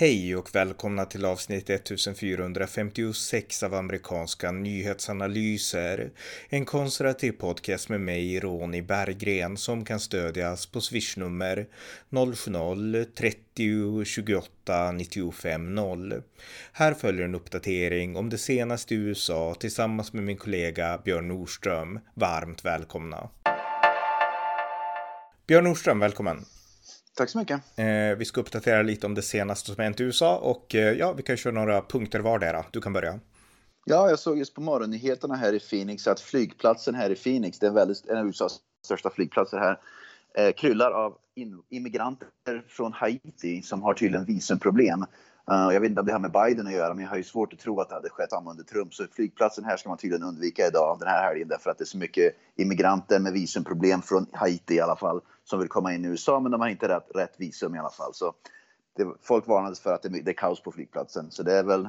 Hej och välkomna till avsnitt 1456 av amerikanska nyhetsanalyser. En konservativ podcast med mig, Ronny Berggren, som kan stödjas på swishnummer 070-30 28 95 0. Här följer en uppdatering om det senaste i USA tillsammans med min kollega Björn Nordström. Varmt välkomna! Björn Nordström, välkommen! Tack så mycket. Eh, vi ska uppdatera lite om det senaste som hänt i USA och eh, ja, vi kan köra några punkter vardera. Du kan börja. Ja, jag såg just på morgonnyheterna här i Phoenix att flygplatsen här i Phoenix, det är väldigt, en av USAs största flygplatser här, eh, kryllar av in, immigranter från Haiti som har tydligen visumproblem. Uh, jag vet inte om det har med Biden att göra, men jag har ju svårt att tro att det hade skett under Trump. Så flygplatsen här ska man tydligen undvika idag, den här helgen, därför att det är så mycket immigranter med visumproblem från Haiti i alla fall, som vill komma in i USA, men de har inte rätt, rätt visum i alla fall. Så det, folk varnades för att det, det är kaos på flygplatsen. Så det är väl,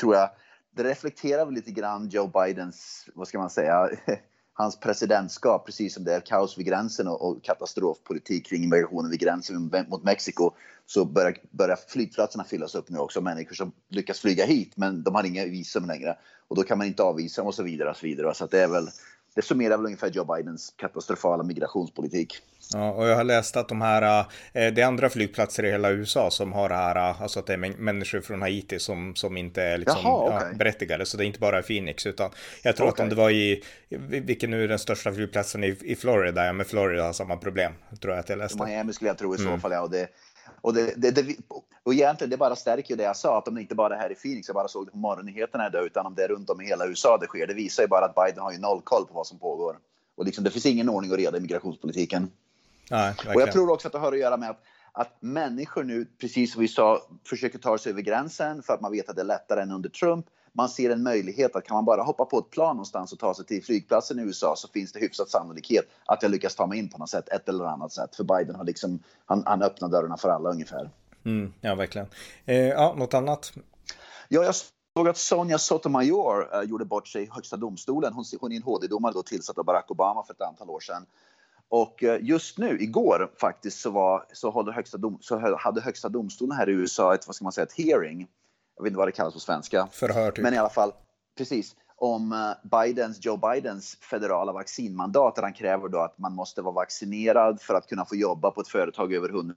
tror jag, det reflekterar väl lite grann Joe Bidens, vad ska man säga, hans presidentskap, precis som det är kaos vid gränsen och, och katastrofpolitik kring immigrationen vid gränsen mot Mexiko, så börjar, börjar flygplatserna fyllas upp nu också. Människor som lyckas flyga hit, men de har inga visum längre och då kan man inte avvisa dem och så vidare. Och så vidare. Så det är väl det summerar väl ungefär Joe Bidens katastrofala migrationspolitik. Ja, och jag har läst att de här, eh, det är andra flygplatser i hela USA som har det här, eh, alltså att det är människor från Haiti som, som inte är liksom, Jaha, okay. ja, berättigade. Så det är inte bara Phoenix, utan jag tror okay. att om det var i, vilken nu är den största flygplatsen i, i Florida, ja, men Florida har samma problem, tror jag att jag läste. Miami skulle jag tro i så mm. fall, ja. Och det, och, det, det, det, och egentligen, det bara stärker det jag sa, att om det inte bara är här i Phoenix, jag bara såg det på morgonnyheterna idag, utan om det är runt om i hela USA det sker. Det visar ju bara att Biden har ju noll koll på vad som pågår. Och liksom, det finns ingen ordning och reda i migrationspolitiken. Nej, och jag tror också att det har att göra med att, att människor nu, precis som vi sa, försöker ta sig över gränsen för att man vet att det är lättare än under Trump. Man ser en möjlighet att kan man bara hoppa på ett plan någonstans och ta sig till flygplatsen i USA så finns det hyfsat sannolikhet att jag lyckas ta mig in på något sätt, ett eller annat sätt. För Biden har liksom, han, han öppnar dörrarna för alla ungefär. Mm, ja, verkligen. Eh, ja, något annat? Ja, jag såg att Sonja Sotomayor eh, gjorde bort sig i Högsta domstolen. Hon, hon är en HD-domare då tillsatt av Barack Obama för ett antal år sedan. Och eh, just nu, igår faktiskt, så, var, så, dom, så hade Högsta domstolen här i USA ett, vad ska man säga, ett hearing. Jag vet inte vad det kallas på svenska. Förhör, typ. Men i alla fall, precis. Om eh, Bidens, Joe Bidens federala vaccinmandat där han kräver då att man måste vara vaccinerad för att kunna få jobba på ett företag över 100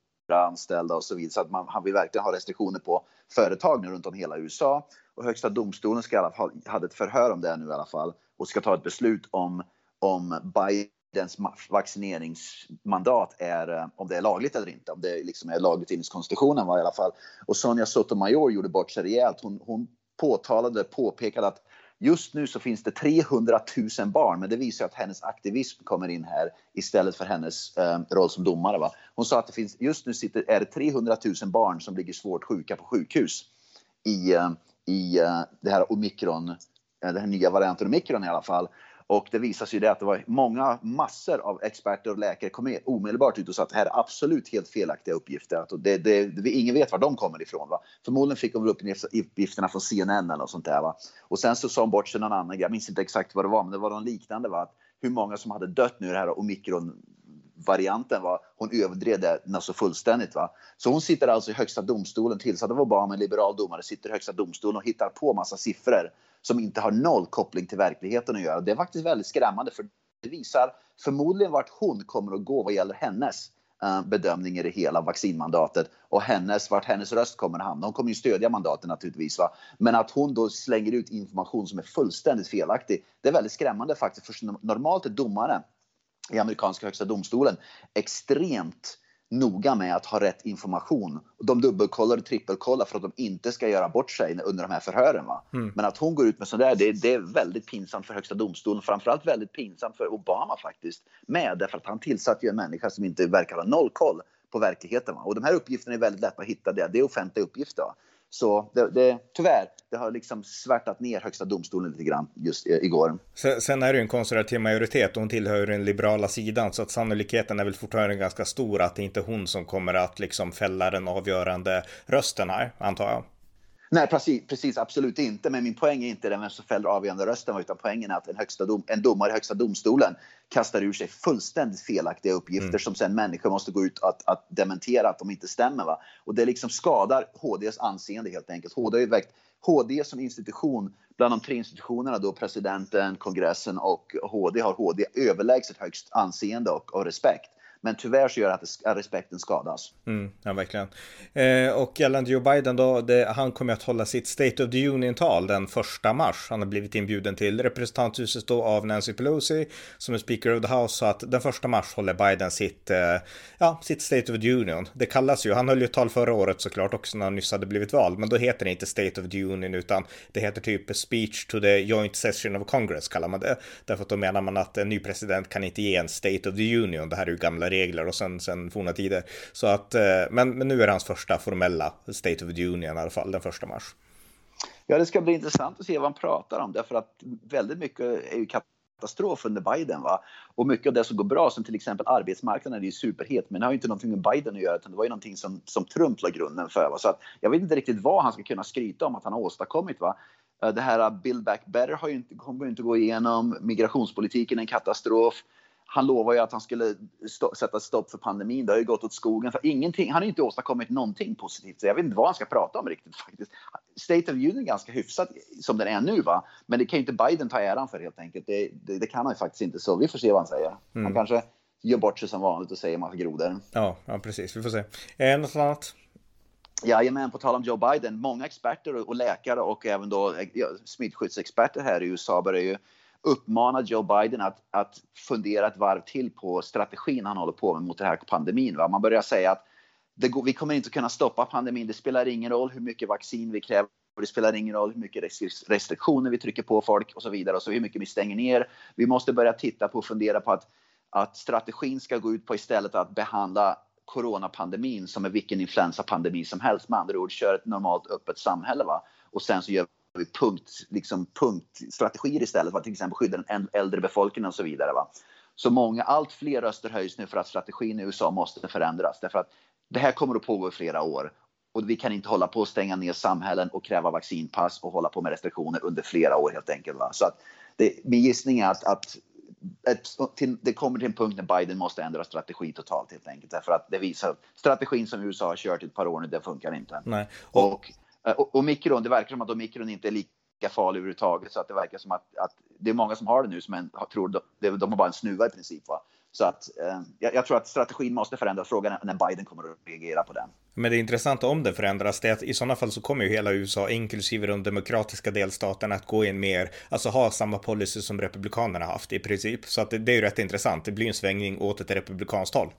anställda och så vidare. Så att man, han vill verkligen ha restriktioner på företag nu runt om hela USA. Och Högsta domstolen ska i alla fall, hade ett förhör om det nu i alla fall och ska ta ett beslut om, om dens vaccineringsmandat är, eh, om det är lagligt eller inte. Om det liksom är lagligt enligt konstitutionen var i alla fall. Och Sonja Sotomayor gjorde bort sig rejält. Hon, hon påtalade, påpekade att Just nu så finns det 300 000 barn, men det visar att hennes aktivism kommer in här istället för hennes eh, roll som domare. Va? Hon sa att det finns, just nu sitter, är det 300 000 barn som ligger svårt sjuka på sjukhus i, eh, i eh, det här omikron, eh, den här nya varianten omikron i alla fall. Och det visade sig det att det var många massor av experter och läkare kom omedelbart ut och sa att det här är absolut helt felaktiga uppgifter. Att det, det, det, ingen vet var de kommer ifrån. Va? Förmodligen fick de uppgifterna från CNN eller något sånt där. Va? Och sen så sa hon bort sig någon annan Jag minns inte exakt vad det var, men det var någon liknande. Va? Att hur många som hade dött nu i det här omikron varianten. Va? Hon överdrev det alltså fullständigt. Va? Så hon sitter alltså i högsta domstolen, tillsatt av Obama, en liberal domare, sitter i högsta domstolen och hittar på massa siffror som inte har noll koppling till verkligheten att göra. Det är faktiskt väldigt skrämmande för det visar förmodligen vart hon kommer att gå vad gäller hennes eh, bedömning i det hela vaccinmandatet och hennes, vart hennes röst kommer att hamna. Hon kommer ju stödja mandatet naturligtvis. Va? Men att hon då slänger ut information som är fullständigt felaktig, det är väldigt skrämmande faktiskt. För normalt är domare i amerikanska högsta domstolen extremt noga med att ha rätt information. De dubbelkollar och trippelkollar för att de inte ska göra bort sig under de här förhören. Mm. Men att hon går ut med sådär, det, det är väldigt pinsamt för Högsta domstolen. Framförallt väldigt pinsamt för Obama faktiskt. Med, därför att han tillsatte ju en människa som inte verkar ha noll koll på verkligheten. Va? Och de här uppgifterna är väldigt lätta att hitta. Det, det är offentliga uppgifter. Va? Så det, det, tyvärr, det har liksom svärtat ner Högsta domstolen lite grann just eh, igår. Sen, är det ju en konservativ majoritet och hon tillhör den liberala sidan så att sannolikheten är väl fortfarande ganska stor att det inte är hon som kommer att liksom fälla den avgörande rösten här, antar jag. Nej, precis, precis, absolut inte. Men min poäng är inte den vem som fäller avgörande rösten, utan poängen är att en, högsta dom, en domare i Högsta domstolen kastar ur sig fullständigt felaktiga uppgifter mm. som sen människor måste gå ut att, att dementera att de inte stämmer. Va? Och det liksom skadar HDs anseende helt enkelt. HD har ju väckt HD som institution, bland de tre institutionerna då presidenten, kongressen och HD har HD överlägset högst anseende och, och respekt. Men tyvärr så gör det att respekten skadas. Mm, ja, verkligen. Eh, och gällande Joe Biden då, det, han kommer att hålla sitt State of the Union-tal den första mars. Han har blivit inbjuden till representanthuset då av Nancy Pelosi som är Speaker of the House. Så att den första mars håller Biden sitt, eh, ja, sitt State of the Union. Det kallas ju, han höll ju ett tal förra året såklart också när han nyss hade blivit vald. Men då heter det inte State of the Union utan det heter typ Speech to the Joint Session of Congress kallar man det. Därför att då menar man att en ny president kan inte ge en State of the Union. Det här är ju gamla regler och sen, sen forna tider. Så att, eh, men, men nu är det hans första formella State of the Union i alla fall, den första mars. Ja, det ska bli intressant att se vad han pratar om därför att väldigt mycket är ju katastrof under Biden. Va? Och mycket av det som går bra, som till exempel arbetsmarknaden, är ju superhet, men det har ju inte någonting med Biden att göra, utan det var ju någonting som, som Trump la grunden för. Va? Så att jag vet inte riktigt vad han ska kunna skryta om att han har åstadkommit. Va? Eh, det här eh, Build Back Better har ju inte, kommer ju inte gå igenom, migrationspolitiken är en katastrof han lovade ju att han skulle st sätta stopp för pandemin. Det har ju gått åt skogen. För ingenting, han har inte åstadkommit någonting positivt. Så jag vet inte vad han ska prata om riktigt faktiskt. State of Union är ganska hyfsat som den är nu, va? men det kan ju inte Biden ta äran för helt enkelt. Det, det, det kan han ju faktiskt inte. Så vi får se vad han säger. Mm. Han kanske gör bort sig som vanligt och säger massa grodor. Ja, ja precis. Vi får se. Eh, något annat? Jajamän, på tal om Joe Biden. Många experter och läkare och även då ja, smittskyddsexperter här i USA börjar ju uppmana Joe Biden att, att fundera ett varv till på strategin han håller på med mot den här pandemin. Va? Man börjar säga att går, vi kommer inte kunna stoppa pandemin. Det spelar ingen roll hur mycket vaccin vi kräver. Det spelar ingen roll hur mycket restriktioner vi trycker på folk och så vidare och så hur mycket vi stänger ner. Vi måste börja titta på och fundera på att, att strategin ska gå ut på istället att behandla coronapandemin som är vilken influensapandemi som helst. Med andra ord, kör ett normalt öppet samhälle. Va? Och sen så gör vi punkt, liksom punktstrategier istället för att till exempel skydda den äldre befolkningen och så vidare. Va? Så många, allt fler röster höjs nu för att strategin i USA måste förändras därför att det här kommer att pågå i flera år och vi kan inte hålla på att stänga ner samhällen och kräva vaccinpass och hålla på med restriktioner under flera år helt enkelt. Va? Så att det, min gissning är att, att ett, till, det kommer till en punkt när Biden måste ändra strategi totalt helt enkelt. Därför att det visar att strategin som USA har kört i ett par år nu, det funkar inte. Nej. Och, och Eh, och, och mikron, det verkar som att mikron inte är lika farlig överhuvudtaget. Så att det verkar som att, att det är många som har det nu som en, tror de, de har bara en snuva i princip. Va? Så att eh, jag, jag, tror att strategin måste förändras. Frågan är när Biden kommer att reagera på den. Men det intressanta om det förändras det är att i sådana fall så kommer ju hela USA, inklusive de demokratiska delstaterna, att gå in mer, alltså ha samma policy som republikanerna haft i princip. Så att det, det är ju rätt intressant. Det blir en svängning åt ett republikanskt håll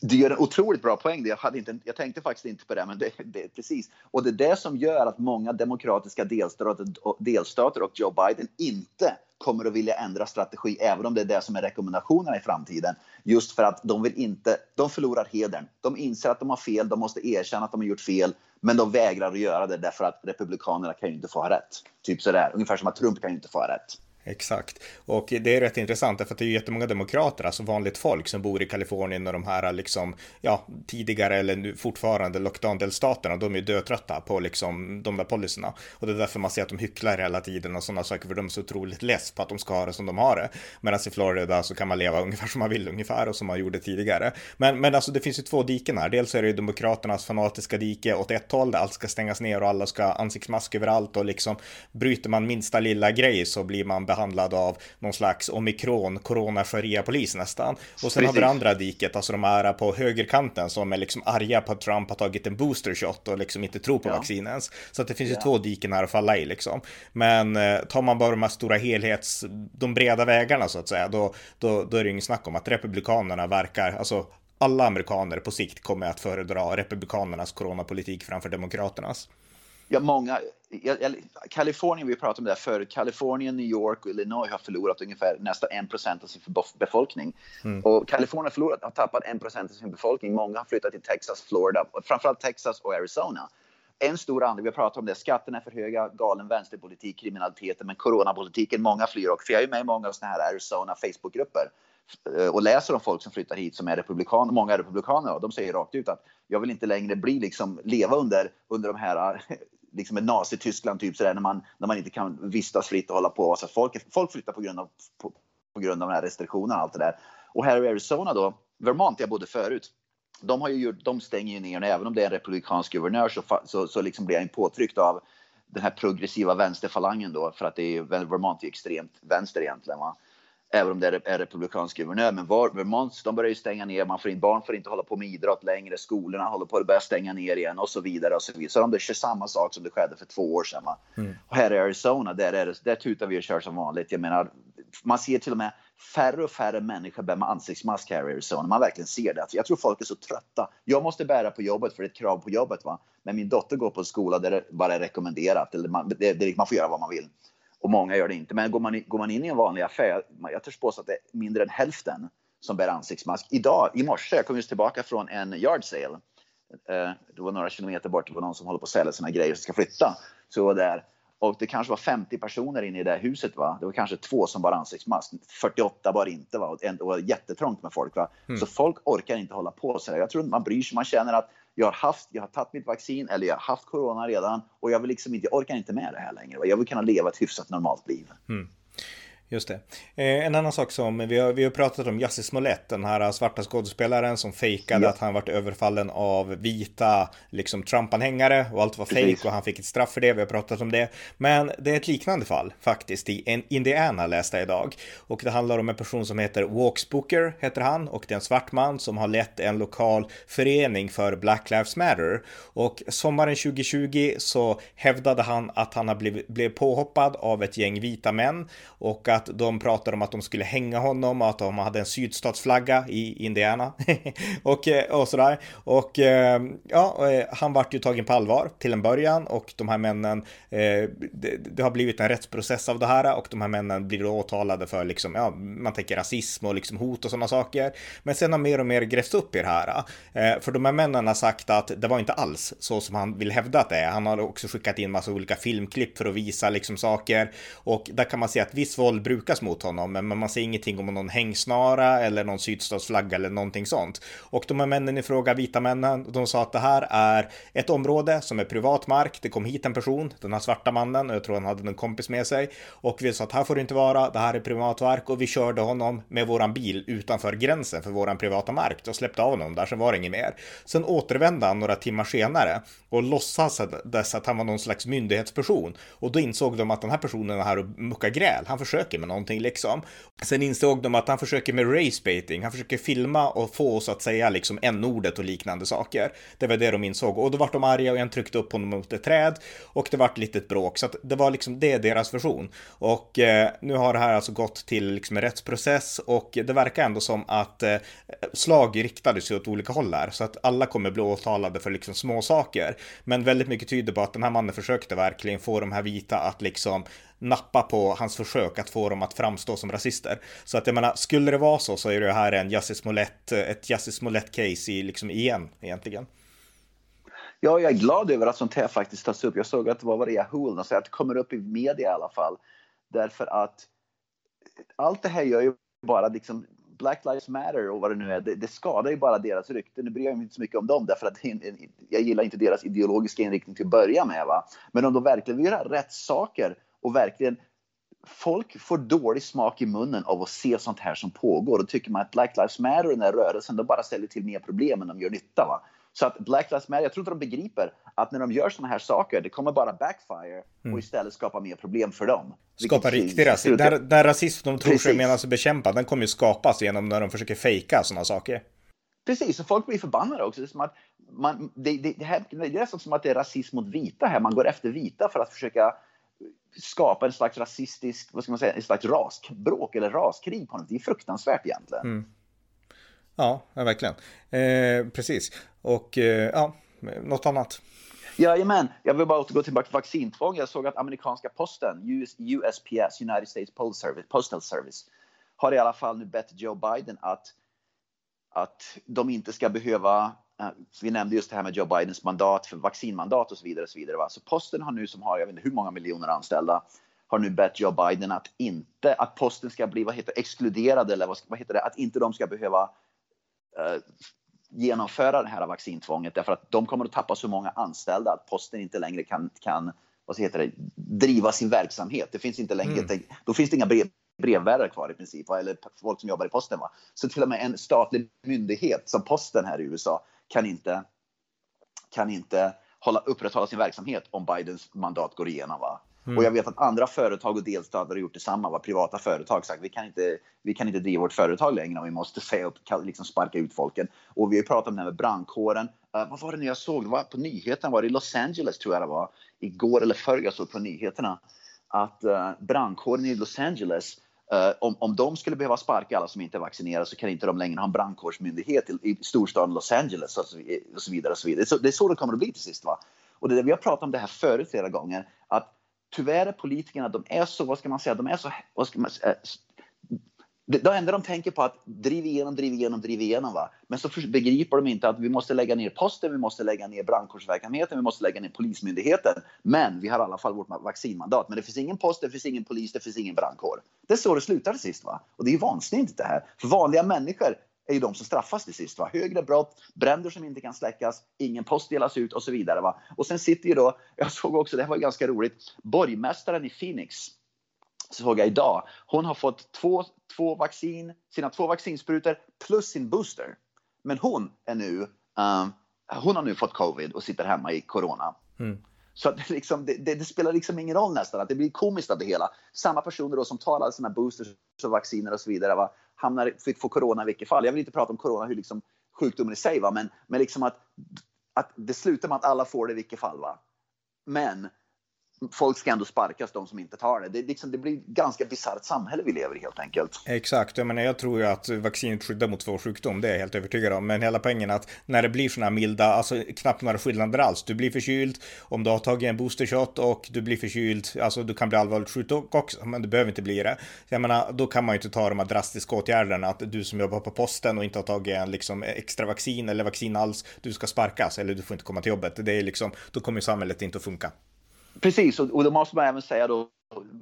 du gör en otroligt bra poäng. Jag, hade inte, jag tänkte faktiskt inte på det, men det, det, precis. Och det är det som gör att många demokratiska delstater, delstater och Joe Biden inte kommer att vilja ändra strategi, även om det är det som är rekommendationerna i framtiden. Just för att de vill inte, de förlorar hedern. De inser att de har fel, de måste erkänna att de har gjort fel, men de vägrar att göra det därför att republikanerna kan ju inte få ha rätt. Typ sådär, ungefär som att Trump kan ju inte få ha rätt. Exakt. Och det är rätt intressant för att det är jättemånga demokrater, alltså vanligt folk som bor i Kalifornien och de här liksom, ja, tidigare eller nu fortfarande lockdown-delstaterna, de är ju dötrötta på liksom de där policyerna. Och det är därför man ser att de hycklar hela tiden och sådana saker, för de är så otroligt less på att de ska ha det som de har det. Medan i Florida så kan man leva ungefär som man vill ungefär och som man gjorde tidigare. Men, men alltså det finns ju två diken här. Dels är det ju demokraternas fanatiska dike åt ett håll där allt ska stängas ner och alla ska ha ansiktsmask överallt och liksom bryter man minsta lilla grej så blir man behandlad av någon slags omikron, corona polis nästan. Och sen Precis. har vi det andra diket, alltså de här på högerkanten som är liksom arga på att Trump har tagit en booster shot och liksom inte tror på ja. vaccin ens. Så att det finns ju två diken här att falla i liksom. Men eh, tar man bara de här stora helhets, de breda vägarna så att säga, då, då, då är det inget snack om att republikanerna verkar, alltså alla amerikaner på sikt kommer att föredra republikanernas coronapolitik framför demokraternas. Ja, många. Kalifornien, vi pratade om det förut. Kalifornien, New York och Illinois har förlorat ungefär nästan 1 procent av sin befolkning. Mm. Och Kalifornien har, förlorat, har tappat 1 procent av sin befolkning. Många har flyttat till Texas, Florida, framförallt Texas och Arizona. En stor anledning, vi har pratat om det, skatterna är för höga, galen vänsterpolitik, kriminaliteten, men coronapolitiken, många flyr och för jag är med i många sådana här Arizona Facebookgrupper eh, och läser om folk som flyttar hit som är republikaner, många är republikaner och de säger rakt ut att jag vill inte längre bli liksom, leva under, under de här liksom ett Nazityskland typ sådär när man, när man inte kan vistas fritt och hålla på. Så folk, folk flyttar på grund av, på, på grund av de här restriktionerna och allt det där. Och här i Arizona då, Vermont, jag bodde förut, de, har ju gjort, de stänger ju ner, även om det är en republikansk guvernör så, så, så liksom blir han påtryckt av den här progressiva vänsterfalangen då, för att det är, Vermont är extremt vänster egentligen. Va? Även om det är, republikansk guvernör. Men var, Vermont, de börjar ju stänga ner, man får in, barn får inte hålla på med idrott längre, skolorna håller på att börja stänga ner igen och så vidare. Och så vidare. Så de kör samma sak som det skedde för två år sedan. Mm. Och här i Arizona, där, är det, där tutar vi och kör som vanligt. Jag menar, man ser till och med färre och färre människor bär med ansiktsmask här i Arizona. Man verkligen ser det. Jag tror folk är så trötta. Jag måste bära på jobbet för det är ett krav på jobbet. Va? Men min dotter går på en skola där det bara är rekommenderat. Eller man, det, det, man får göra vad man vill. Och många gör det inte. Men går man, går man in i en vanlig affär, jag törs påstå att det är mindre än hälften som bär ansiktsmask. Idag, i morse, jag kom just tillbaka från en yard sale. Eh, det var några kilometer bort, det var någon som håller på att sälja sina grejer och ska flytta. Så jag var där och det kanske var 50 personer inne i det huset. Va? Det var kanske två som bar ansiktsmask. 48 bar inte. Va? Och det var jättetrångt med folk. Va? Mm. Så folk orkar inte hålla på så Jag tror man bryr sig. Man känner att jag har haft, jag har tagit mitt vaccin eller jag har haft corona redan och jag vill liksom inte, jag orkar inte med det här längre. Va? Jag vill kunna leva ett hyfsat normalt liv. Mm. Just det. Eh, en annan sak som vi har, vi har pratat om, Jussi Smollett, den här svarta skådespelaren som fejkade ja. att han varit överfallen av vita liksom Trump-anhängare och allt var fejk och han fick ett straff för det. Vi har pratat om det. Men det är ett liknande fall faktiskt i Indiana läste jag idag. Och det handlar om en person som heter Walks Booker, heter han, och det är en svart man som har lett en lokal förening för Black Lives Matter. Och sommaren 2020 så hävdade han att han har blivit, blev påhoppad av ett gäng vita män och att de pratade om att de skulle hänga honom och att de hade en sydstatsflagga i Indiana och, eh, och sådär. Och eh, ja, eh, han vart ju tagen på allvar till en början och de här männen, det, det, har blivit en rättsprocess av det här och de här männen blir då åtalade för liksom, ja, man tänker rasism och liksom hot och sådana saker. Men sen har mer och mer grävts upp i det här. För de här männen har sagt att det var inte alls så som han vill hävda att det är. Han har också skickat in massa olika filmklipp för att visa liksom saker och där kan man se att viss våld brukas mot honom, men man ser ingenting om någon hängsnara eller någon sydstatsflagga eller någonting sånt. Och de här männen i fråga, vita männen, de sa att det här är ett område som är privat mark. Det kom hit en person, den här svarta mannen, och jag tror han hade en kompis med sig. Och vi sa att här får det inte vara, det här är privat mark och vi körde honom med våran bil utanför gränsen för våran privata mark. och släppte av honom där, sen var det inget mer. Sen återvände han några timmar senare och låtsades att han var någon slags myndighetsperson. Och då insåg de att den här personen är här och muckar gräl. Han försöker med någonting liksom. Sen insåg de att han försöker med racebaiting, Han försöker filma och få oss att säga liksom n-ordet och liknande saker. Det var det de insåg. Och då vart de arga och en tryckte upp honom mot ett träd och det vart litet bråk. Så att det var liksom det deras version. Och eh, nu har det här alltså gått till liksom en rättsprocess och det verkar ändå som att eh, slag riktades åt olika håll här. Så att alla kommer bli åtalade för liksom små saker. Men väldigt mycket tyder på att den här mannen försökte verkligen få de här vita att liksom nappa på hans försök att få dem att framstå som rasister. Så att jag menar, skulle det vara så så är det här en Jussi Smollett, ett Jussi Smollett-case i, liksom igen egentligen. Ja, jag är glad över att sånt här faktiskt tas upp. Jag såg att det var Yahoo, så att det kommer upp i media i alla fall. Därför att allt det här gör ju bara liksom Black Lives Matter och vad det nu är, det, det skadar ju bara deras rykte. Nu bryr jag mig inte så mycket om dem därför att jag gillar inte deras ideologiska inriktning till att börja med. Va? Men om de verkligen vill göra rätt saker och verkligen folk får dålig smak i munnen av att se sånt här som pågår. Då tycker man att Black Lives Matter och den här rörelsen, de bara ställer till mer problem än de gör nytta. Va? Så att Black Lives Matter, jag tror inte de begriper att när de gör såna här saker, det kommer bara backfire och mm. istället skapa mer problem för dem. Skapa riktig rasism. Den, den rasism de tror Precis. sig mena sig bekämpa, den kommer ju skapas genom när de försöker fejka sådana saker. Precis, och folk blir förbannade också. Det är, som att man, det, det, det, här, det är nästan som att det är rasism mot vita här. Man går efter vita för att försöka skapa en slags rasistisk, vad ska man säga, en slags rasbråk eller raskrig på något. Det är fruktansvärt egentligen. Mm. Ja, verkligen. Eh, precis. Och eh, ja, något annat? Jajamän, jag vill bara återgå till vaccintvång. Jag såg att amerikanska posten, US, USPS, United States Postal Service, har i alla fall nu bett Joe Biden att, att de inte ska behöva Eh, vi nämnde just det här med Joe Bidens mandat för vaccinmandat och så vidare. Och så vidare va? Så posten har nu, som har jag vet inte hur många miljoner anställda, har nu bett Joe Biden att inte, att posten ska bli vad heter, exkluderad eller vad, vad heter det, att inte de ska behöva uh, genomföra det här vaccintvånget därför att de kommer att tappa så många anställda att posten inte längre kan, kan vad heter det, driva sin verksamhet. Det finns inte längre, mm. Då finns det inga brev, brevbärare kvar i princip, eller folk som jobbar i posten. Va? Så till och med en statlig myndighet som posten här i USA kan inte, kan inte hålla, upprätthålla sin verksamhet om Bidens mandat går igenom. Va? Mm. Och jag vet att andra företag och delstater har gjort detsamma. Va? Privata företag sagt vi kan inte, vi kan inte driva vårt företag längre om vi måste säga upp, liksom sparka ut folken. Och vi har pratat om det här med brandkåren. Uh, vad var det nu jag såg? Det var på nyheterna, var det i Los Angeles tror jag det var, igår eller förr jag såg på nyheterna att uh, brandkåren i Los Angeles Eh, om, om de skulle behöva sparka alla som inte är vaccinerade så kan inte de längre ha en brandkårsmyndighet i, i storstaden Los Angeles och så, och så vidare. Och så vidare. Det, är så, det är så det kommer att bli till sist. Va? Och det, vi har pratat om det här förut flera gånger, att tyvärr är politikerna, de är så, vad ska man säga, de är så, vad ska man säga, eh, det, enda de tänker på att driv igenom, driv igenom, driv igenom. Va? Men så begriper de inte att vi måste lägga ner posten, vi måste lägga ner brandkårsverksamheten, vi måste lägga ner polismyndigheten. Men vi har i alla fall vårt vaccinmandat. Men det finns ingen post, det finns ingen polis, det finns ingen brandkår. Det är så det slutar till sist. Va? Och det är ju vansinnigt det här. För vanliga människor är ju de som straffas till sist. Va? Högre brott, bränder som inte kan släckas, ingen post delas ut och så vidare. Va? Och sen sitter ju då, jag såg också, det här var ganska roligt, borgmästaren i Phoenix såg jag idag. Hon har fått två, två vaccin, sina två vaccinsprutor plus sin booster. Men hon är nu, um, hon har nu fått covid och sitter hemma i corona. Mm. Så det, liksom, det, det, det, spelar liksom ingen roll nästan, att det blir komiskt av det hela. Samma personer då som alla sina boosters och vacciner och så vidare, va, hamnar, fick få corona i vilket fall. Jag vill inte prata om corona, hur liksom sjukdomen i sig, va, men, men liksom att, att det slutar med att alla får det i vilket fall. Va. Men folk ska ändå sparkas, de som inte tar det. Det, liksom, det blir ganska bisarrt samhälle vi lever i helt enkelt. Exakt, jag menar jag tror ju att vaccinet skyddar mot svår sjukdom, det är jag helt övertygad om. Men hela poängen är att när det blir sådana milda, alltså knappt några skillnader alls. Du blir förkyld om du har tagit en boostershot och du blir förkyld, alltså du kan bli allvarligt sjuk också, men du behöver inte bli det. Jag menar, då kan man ju inte ta de här drastiska åtgärderna att du som jobbar på posten och inte har tagit en liksom extra vaccin eller vaccin alls, du ska sparkas eller du får inte komma till jobbet. Det är liksom, då kommer samhället inte att funka. Precis, och, och då måste man även säga då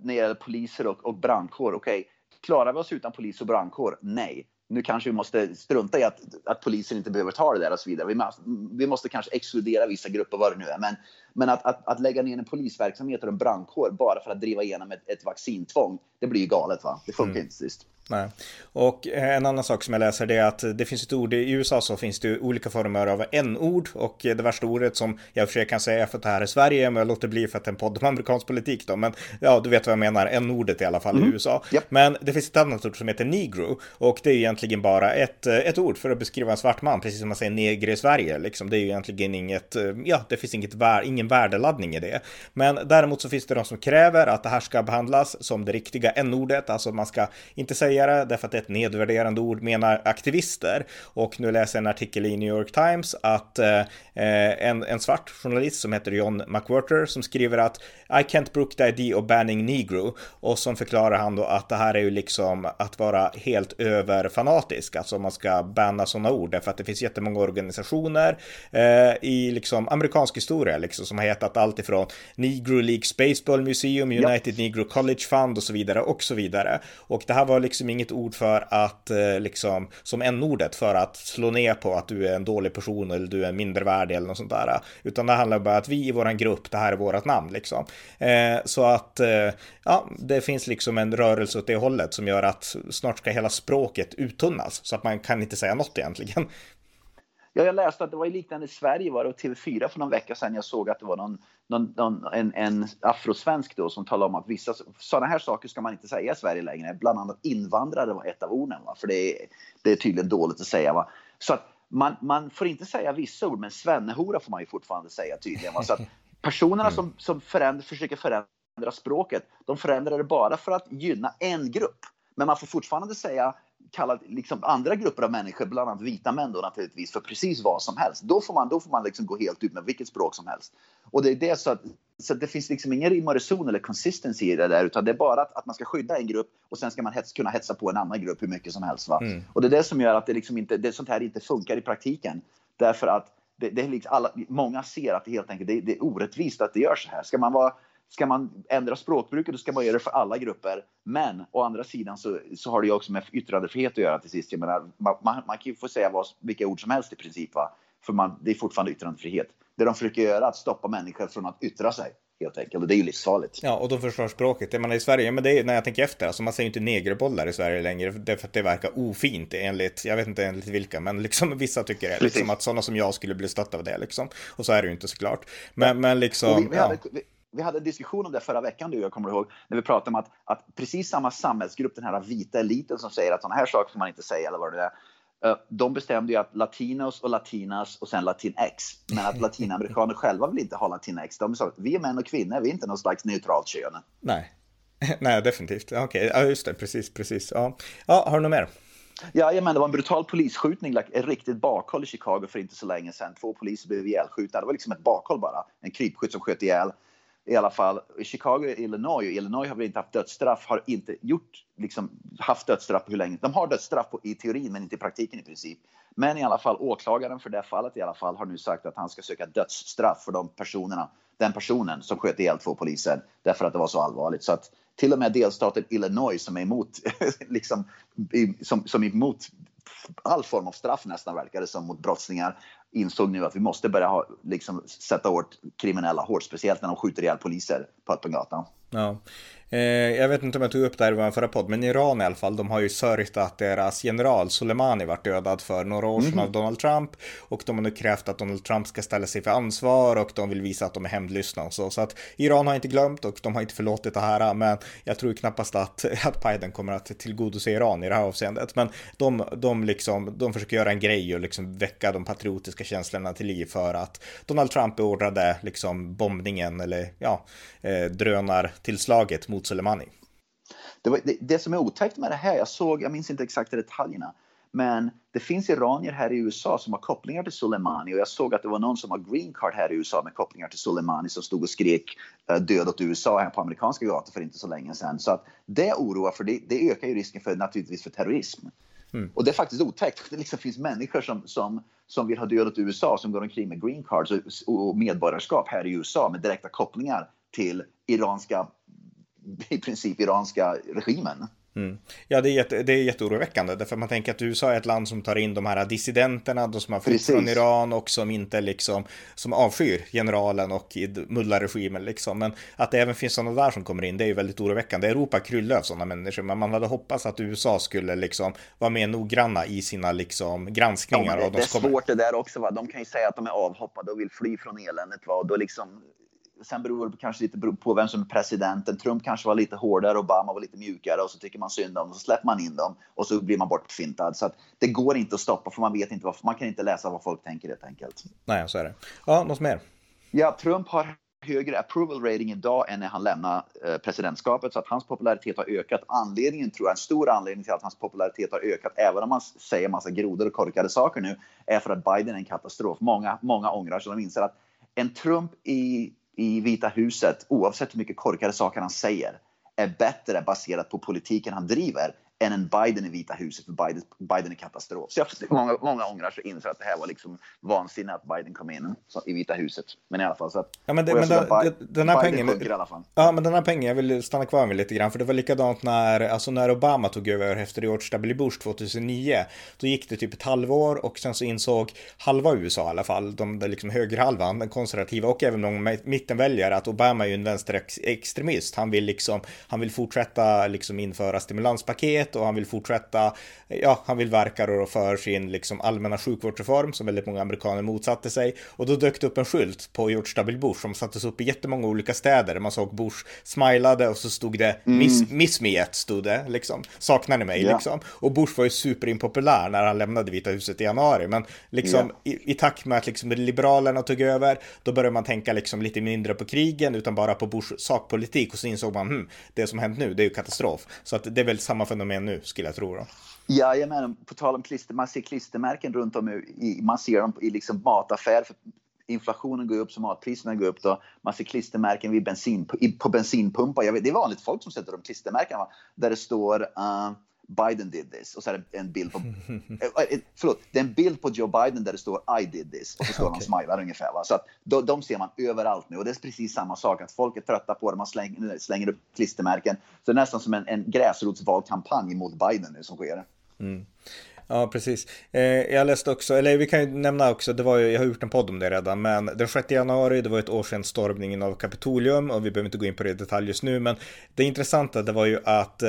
när det gäller poliser och, och brandkår, okej, okay, klarar vi oss utan polis och brandkår? Nej. Nu kanske vi måste strunta i att, att polisen inte behöver ta det där och så vidare. Vi måste, vi måste kanske exkludera vissa grupper, vad det nu är. Men, men att, att, att lägga ner en polisverksamhet och en brandkår bara för att driva igenom ett, ett vaccintvång, det blir ju galet. va? Det funkar mm. inte sist. Nej. Och eh, en annan sak som jag läser det är att det finns ett ord i USA så finns det olika former av n-ord och det värsta ordet som jag försöker kan säga för att det här är Sverige men jag låter bli för att det är en podd om amerikansk politik då men ja du vet vad jag menar n-ordet i alla fall mm. i USA. Yep. Men det finns ett annat ord som heter negro och det är egentligen bara ett, eh, ett ord för att beskriva en svart man precis som man säger neger i Sverige liksom det är ju egentligen inget eh, ja det finns inget vär, ingen värdeladdning i det. Men däremot så finns det de som kräver att det här ska behandlas som det riktiga n-ordet alltså man ska inte säga det därför att det är ett nedvärderande ord menar aktivister. Och nu läser jag en artikel i New York Times att eh, en, en svart journalist som heter John McWhorter som skriver att I can't brook the idea of banning negro och som förklarar han då att det här är ju liksom att vara helt överfanatisk, alltså man ska banna sådana ord därför att det finns jättemånga organisationer eh, i liksom amerikansk historia liksom som har hetat allt ifrån Negro League Baseball Museum, United ja. Negro College Fund och så vidare och så vidare. Och det här var liksom inget ord för att eh, liksom som en ordet för att slå ner på att du är en dålig person eller du är mindervärdig eller något sånt där. Utan det handlar bara om att vi i våran grupp, det här är vårat namn liksom. Eh, så att eh, ja, det finns liksom en rörelse åt det hållet som gör att snart ska hela språket uttunnas så att man kan inte säga något egentligen. Ja, jag läste att det var liknande i Sverige var det och TV4 för någon vecka sedan. Jag såg att det var någon, någon, någon en, en afrosvensk då som talade om att vissa sådana här saker ska man inte säga i Sverige längre. Bland annat invandrare var ett av orden, va? för det är, det är tydligen dåligt att säga. Va? Så att man, man får inte säga vissa ord, men svennehora får man ju fortfarande säga tydligen. Va? Så att personerna mm. som, som förändra, försöker förändra språket, de förändrar det bara för att gynna en grupp. Men man får fortfarande säga kalla liksom andra grupper av människor, bland annat vita män då naturligtvis, för precis vad som helst. Då får man, då får man liksom gå helt ut med vilket språk som helst. Och det är det så att, så att det finns liksom ingen rim och reson eller consistency i det där, utan det är bara att, att man ska skydda en grupp och sen ska man hets, kunna hetsa på en annan grupp hur mycket som helst. Mm. Och det är det som gör att det liksom inte, det, sånt här inte funkar i praktiken. Därför att det, det är liksom alla, många ser att det helt enkelt det, det är orättvist att det gör så här. Ska man vara ska man ändra språkbruket, då ska man göra det för alla grupper. Men å andra sidan så, så har det ju också med yttrandefrihet att göra till sist. Jag menar, man, man, man kan ju få säga vad, vilka ord som helst i princip, va? för man, det är fortfarande yttrandefrihet. Det de försöker göra är att stoppa människor från att yttra sig helt enkelt. Och det är ju livsfarligt. Ja, och de förstör språket. Det man i Sverige, men det är när jag tänker efter, alltså man säger inte negerbollar i Sverige längre, därför att det verkar ofint enligt, jag vet inte enligt vilka, men liksom vissa tycker det, liksom att sådana som jag skulle bli stötta av det liksom. Och så är det ju inte såklart. Men, ja. men liksom, vi, vi, hade, vi, vi, hade, en diskussion om det förra veckan, du jag kommer ihåg, när vi pratade om att, att precis samma samhällsgrupp, den här vita eliten som säger att sådana här saker får man inte säga eller vad det är, Eh, de bestämde ju att latinos och latinas och sen latinx. Men att latinamerikaner själva vill inte ha latinx. De sa att vi är män och kvinnor, vi är inte något slags neutralt kön. Nej, Nej definitivt. Okej, okay. ja just det, precis, precis. Ja, ja har du något mer? Ja, men det var en brutal polisskjutning, ett riktigt bakhåll i Chicago för inte så länge sedan. Två poliser blev ihjälskjutna. Det var liksom ett bakhåll bara. En krypskytt som sköt ihjäl i alla fall Chicago och Illinois, och Illinois har väl inte haft dödsstraff, har inte gjort, liksom, haft dödsstraff på hur länge. De har dödsstraff på, i teorin, men inte i praktiken i princip. Men i alla fall åklagaren för det fallet i alla fall har nu sagt att han ska söka dödsstraff för de personerna, den personen som sköt ihjäl två poliser därför att det var så allvarligt. Så att till och med delstaten Illinois som är emot, liksom, som, som är emot all form av straff nästan verkar det som mot brottslingar insåg nu att vi måste börja ha, liksom, sätta åt kriminella hårt, speciellt när de skjuter ihjäl poliser på öppen gata. Ja. Eh, jag vet inte om jag tog upp det här i vår förra podd, men Iran i alla fall, de har ju sörjt att deras general Soleimani vart dödad för några år sedan mm. av Donald Trump. Och de har nu krävt att Donald Trump ska ställa sig för ansvar och de vill visa att de är hämndlystna och så. Så att Iran har inte glömt och de har inte förlåtit det här, men jag tror knappast att, att Biden kommer att tillgodose Iran i det här avseendet. Men de, de, liksom, de försöker göra en grej och liksom väcka de patriotiska känslorna till liv för att Donald Trump beordrade liksom bombningen eller ja, eh, drönartillslaget mot Soleimani. Det, var, det, det, som är otäckt med det här, jag såg, jag minns inte exakt detaljerna, men det finns iranier här i USA som har kopplingar till Soleimani och jag såg att det var någon som har green card här i USA med kopplingar till Soleimani som stod och skrek uh, död åt USA här på amerikanska gator för inte så länge sedan. Så att det oroar för det, det ökar ju risken för naturligtvis för terrorism. Mm. Och det är faktiskt otäckt. Det liksom finns människor som, som, som vill ha dödat USA som går omkring med green cards och, och medborgarskap här i USA med direkta kopplingar till iranska, i princip iranska regimen. Mm. Ja, det är, jätte, det är jätteoroväckande därför man tänker att USA är ett land som tar in de här dissidenterna, de som har flytt från Iran och som inte liksom, som avskyr generalen och mullarregimen liksom. Men att det även finns sådana där som kommer in, det är ju väldigt oroväckande. Europa kryllar av sådana människor, men man hade hoppats att USA skulle liksom vara mer noggranna i sina liksom granskningar. Ja, det, de det är svårt det där också, va? de kan ju säga att de är avhoppade och vill fly från eländet. Va? Och då liksom sen beror det kanske lite på vem som är presidenten. Trump kanske var lite hårdare, Obama var lite mjukare och så tycker man synd om dem, så släpper man in dem och så blir man bortfintad. Så det går inte att stoppa för man vet inte vad, man kan inte läsa vad folk tänker helt enkelt. Nej, så är det. Ja, något mer? Ja, Trump har högre approval rating idag än när han lämnade eh, presidentskapet så att hans popularitet har ökat. Anledningen tror jag, en stor anledning till att hans popularitet har ökat, även om man säger massa grodor och korkade saker nu, är för att Biden är en katastrof. Många, många ångrar sig. De inser att en Trump i i Vita huset, oavsett hur mycket korkade saker han säger, är bättre baserat på politiken han driver än en Biden i Vita huset, för Biden, Biden är katastrof. Så jag många, många ångrar sig inför att det här var liksom vansinne att Biden kom in i Vita huset. Men i alla fall så att... Ja, men, det, men den, den här Biden pengen... I alla fall. Ja, men den här pengen, jag vill stanna kvar med lite grann, för det var likadant när, alltså när Obama tog över efter George W. Bush 2009. Då gick det typ ett halvår och sen så insåg halva USA i alla fall, de liksom högerhalvan, den konservativa och även de mittenväljare att Obama är ju en vänsterextremist. Han vill liksom, han vill fortsätta liksom införa stimulanspaket och han vill fortsätta, ja, han vill verka för sin liksom allmänna sjukvårdsreform som väldigt många amerikaner motsatte sig. Och då dök det upp en skylt på George W. Bush som sattes upp i jättemånga olika städer. Man såg Bush smilade och så stod det mm. miss, miss me yet, stod det liksom. Saknar ni mig yeah. liksom? Och Bush var ju superimpopulär när han lämnade Vita huset i januari. Men liksom yeah. i, i takt med att liksom Liberalerna tog över, då började man tänka liksom lite mindre på krigen utan bara på Bush sakpolitik och så insåg man, hm, det som hänt nu, det är ju katastrof. Så att det är väl samma fenomen med nu, skulle jag tro. Då. Jajamän, på tal om klister, man ser klistermärken runt om i, man ser dem i liksom mataffärer. Inflationen går upp så matpriserna går upp. Då. Man ser klistermärken vid bensin, på bensinpumpar. Vet, det är vanligt folk som sätter de klistermärken där det står uh, Biden did this. Och så är det en bild på, eh, förlåt, det är en bild på Joe Biden där det står I did this. Och så står okay. de och smilar ungefär. Va? Så att de, de ser man överallt nu. Och det är precis samma sak, att folk är trötta på det. Man slänger, slänger upp klistermärken. Så det är nästan som en, en gräsrotsvalkampanj mot Biden nu som sker. Mm. Ja, precis. Eh, jag läste också, eller vi kan ju nämna också, det var ju, jag har gjort en podd om det redan, men den 6 januari, det var ett år sedan stormningen av Kapitolium och vi behöver inte gå in på det i detalj just nu, men det intressanta det var ju att eh,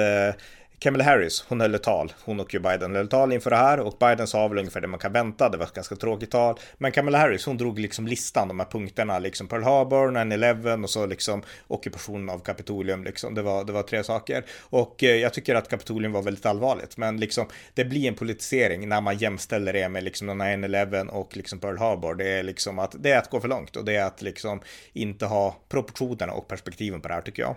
Kamala Harris, hon höll ett tal. Hon och Biden höll tal inför det här och Biden sa väl ungefär det man kan vänta. Det var ett ganska tråkigt tal. Men Kamala Harris, hon drog liksom listan, de här punkterna, liksom Pearl Harbor, 9-11 och så liksom ockupationen av Kapitolium. Liksom. Det, var, det var tre saker. Och eh, jag tycker att Kapitolium var väldigt allvarligt. Men liksom, det blir en politisering när man jämställer det med liksom 9-11 och liksom Pearl Harbor. Det är liksom att det är att gå för långt och det är att liksom inte ha proportionerna och perspektiven på det här tycker jag.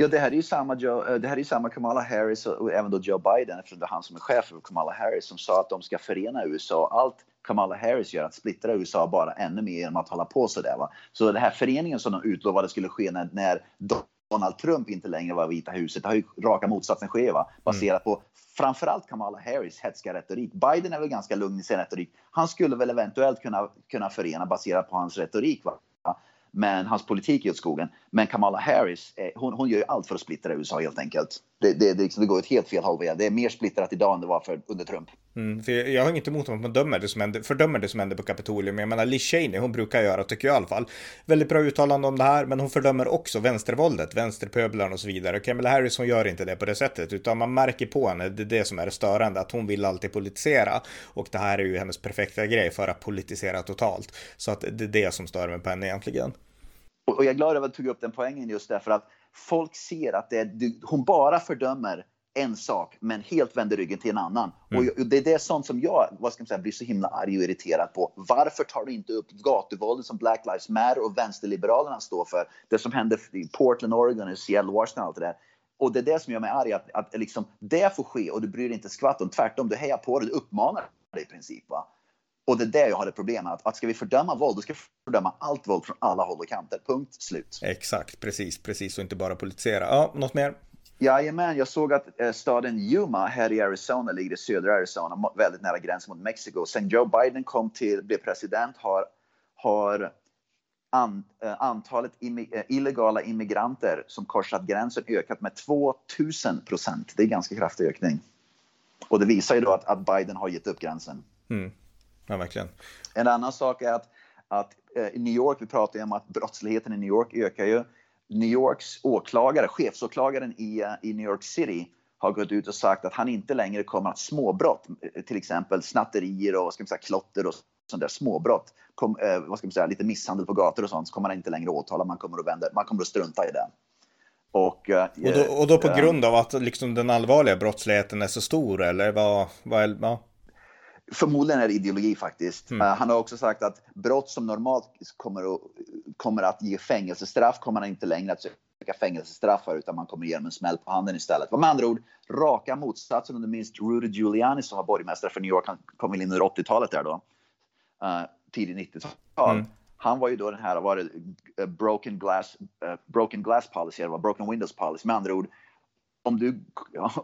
Ja, det här är ju samma, Joe, eh, det här är samma Kamala Harris och, även då Joe Biden, eftersom det är han som är chef för Kamala Harris, som sa att de ska förena USA. Allt Kamala Harris gör, att splittra USA bara ännu mer genom att hålla på sådär. Va? Så den här föreningen som de utlovade skulle ske när, när Donald Trump inte längre var i Vita huset, det har ju raka motsatsen ske, va? baserat mm. på framförallt Kamala Harris hetska retorik. Biden är väl ganska lugn i sin retorik. Han skulle väl eventuellt kunna, kunna förena baserat på hans retorik. Va? Men hans politik är åt skogen. Men Kamala Harris, eh, hon, hon gör ju allt för att splittra USA helt enkelt. Det, det, det, liksom, det går ett helt fel håll. Det är mer splittrat idag än det var för, under Trump. Mm, för jag har inget emot att man dömer det som händer, fördömer det som händer på Kapitolium. Men jag menar Liz Cheney, hon brukar göra, tycker jag i alla fall, väldigt bra uttalande om det här. Men hon fördömer också vänstervåldet, vänsterpöblarna och så vidare. Kamala Harris, hon gör inte det på det sättet. Utan man märker på henne, det är det som är det störande, att hon vill alltid politisera. Och det här är ju hennes perfekta grej för att politisera totalt. Så att det är det som stör mig på henne egentligen. Och jag är glad över att du tog upp den poängen just därför att folk ser att det är, hon bara fördömer en sak men helt vänder ryggen till en annan. Mm. Och det är det sånt som jag vad ska man säga, blir så himla arg och irriterad på. Varför tar du inte upp gatuvåldet som Black Lives Matter och vänsterliberalerna står för? Det som hände i Portland, Oregon, och Seattle, Washington och allt det där. Och det är det som gör mig arg, att, att liksom, det får ske och du bryr dig inte skvatt om. Tvärtom, du hejar på det, du uppmanar det i princip. Va? Och det är det jag har ett problem med. Att, att ska vi fördöma våld, då ska vi fördöma allt våld från alla håll och kanter. Punkt slut. Exakt, precis, precis och inte bara politisera. Ja, något mer? Jajamän, jag såg att eh, staden Yuma här i Arizona ligger i södra Arizona, väldigt nära gränsen mot Mexiko. Sen Joe Biden kom till, blev president har, har an, eh, antalet eh, illegala immigranter som korsat gränsen ökat med 2000 procent. Det är en ganska kraftig ökning. Och det visar ju då att, att Biden har gett upp gränsen. Mm. Ja, verkligen. En annan sak är att, att eh, i New York, vi pratar ju om att brottsligheten i New York ökar ju. New Yorks åklagare, chefsåklagaren i, eh, i New York City har gått ut och sagt att han inte längre kommer att småbrott, eh, till exempel snatterier och ska man säga, klotter och sånt där småbrott, kom, eh, vad ska man säga, lite misshandel på gator och sånt, så kommer han inte längre åtala, man kommer att, vända, man kommer att strunta i det. Och, eh, och, då, och då på grund av att liksom den allvarliga brottsligheten är så stor eller vad? vad ja. Förmodligen är det ideologi faktiskt. Mm. Uh, han har också sagt att brott som normalt kommer att, kommer att ge fängelsestraff kommer han inte längre att söka fängelsestraff för utan man kommer ge dem en smäll på handen istället. Med andra ord, raka motsatsen om du minns Rudy Giuliani som var borgmästare för New York. Han kom väl in under 80-talet där då. Uh, tidigt 90-tal. Mm. Han var ju då den här, var det uh, broken glass, uh, broken glass policy, eller broken windows policy. Med andra ord, om du,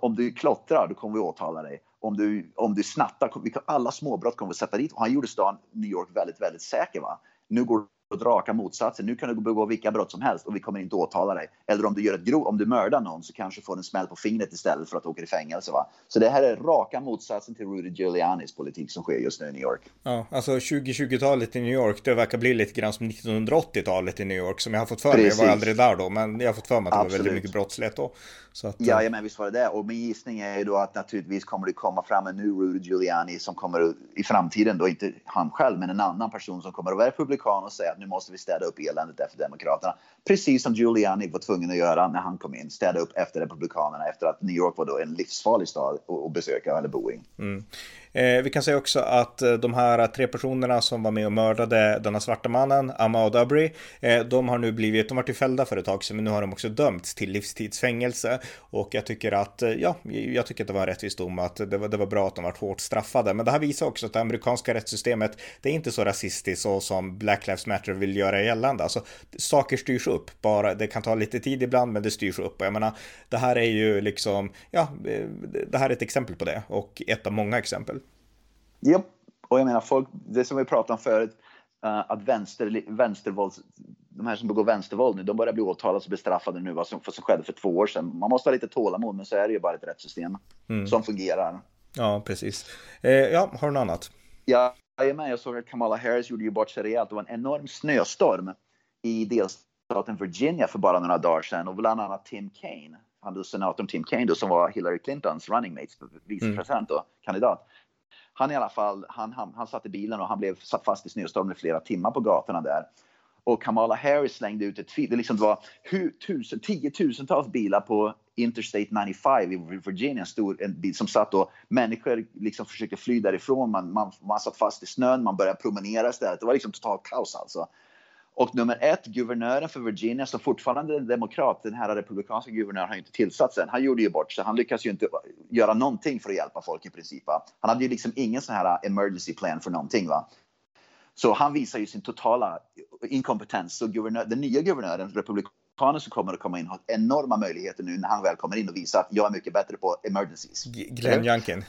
om du klottrar, då kommer vi åtala dig om du, om du snattar, alla småbrott kommer vi sätta dit. Och han gjorde stan New York väldigt, väldigt säker. Va? Nu går åt raka motsatsen. Nu kan du begå vilka brott som helst och vi kommer inte åtala dig. Eller om du gör ett grov, om du mördar någon så kanske får en smäll på fingret istället för att åka i fängelse. Va? Så det här är raka motsatsen till Rudy Giulianis politik som sker just nu i New York. Ja, alltså 2020-talet i New York, det verkar bli lite grann som 1980-talet i New York som jag har fått för mig. Jag var aldrig där då, men jag har fått för mig att det Absolut. var väldigt mycket brottslighet då. Så att, ja, ja, men visst var det det. Och min gissning är ju då att naturligtvis kommer det komma fram en ny Rudy Giuliani som kommer i framtiden då, inte han själv, men en annan person som kommer att vara republikan och säga att nu måste vi städa upp eländet efter Demokraterna. Precis som Giuliani var tvungen att göra när han kom in, städa upp efter Republikanerna efter att New York var då en livsfarlig stad att besöka eller bo i. Mm. Eh, vi kan säga också att eh, de här tre personerna som var med och mördade denna svarta mannen, Ahmad Abri, eh, de har nu blivit, de var varit fällda för ett tag sedan, men nu har de också dömts till livstidsfängelse. Och jag tycker att, eh, ja, jag tycker att det var en rättvis dom, att det var, det var bra att de var hårt straffade. Men det här visar också att det amerikanska rättssystemet, det är inte så rasistiskt så som Black Lives Matter vill göra gällande. Alltså, saker styrs upp, bara det kan ta lite tid ibland, men det styrs upp. Och jag menar, det här är ju liksom, ja, eh, det här är ett exempel på det och ett av många exempel. Ja, och jag menar folk, det som vi pratade om förut, uh, att vänster, vänstervåld, de här som begår vänstervåld nu, de börjar bli åtalade och bestraffade nu, vad som, vad som skedde för två år sedan. Man måste ha lite tålamod, men så är det ju bara ett rättssystem mm. som fungerar. Ja, precis. Eh, ja, har du något annat? Ja, jag, jag såg att Kamala Harris gjorde ju bort sig rejält. Det var en enorm snöstorm i delstaten Virginia för bara några dagar sedan och bland annat Tim Kaine, han senatorn Tim Kaine då, som var Hillary Clintons running mate, vicepresident och kandidat. Han i alla fall, han, han, han satt i bilen och han blev satt fast i snöstormen i flera timmar på gatorna där. Och Kamala Harris slängde ut ett tweet. Det, liksom, var hur, tusen, tiotusentals bilar på Interstate 95 i Virginia, stor, en bil som satt och människor liksom försökte fly därifrån. Man, man, man satt fast i snön, man började promenera istället. Det var liksom totalt kaos alltså. Och nummer ett, guvernören för Virginia, som fortfarande är demokrat, den här republikanska guvernören har inte tillsatts än. Han gjorde ju bort sig. Han lyckas ju inte göra någonting för att hjälpa folk i princip. Va? Han hade ju liksom ingen sån här emergency plan för någonting. Va? Så han visar ju sin totala inkompetens. Så guvernör, den nya guvernören, republikanen som kommer att komma in, har enorma möjligheter nu när han väl kommer in och visar att jag är mycket bättre på emergencies. Glenn Youngkin.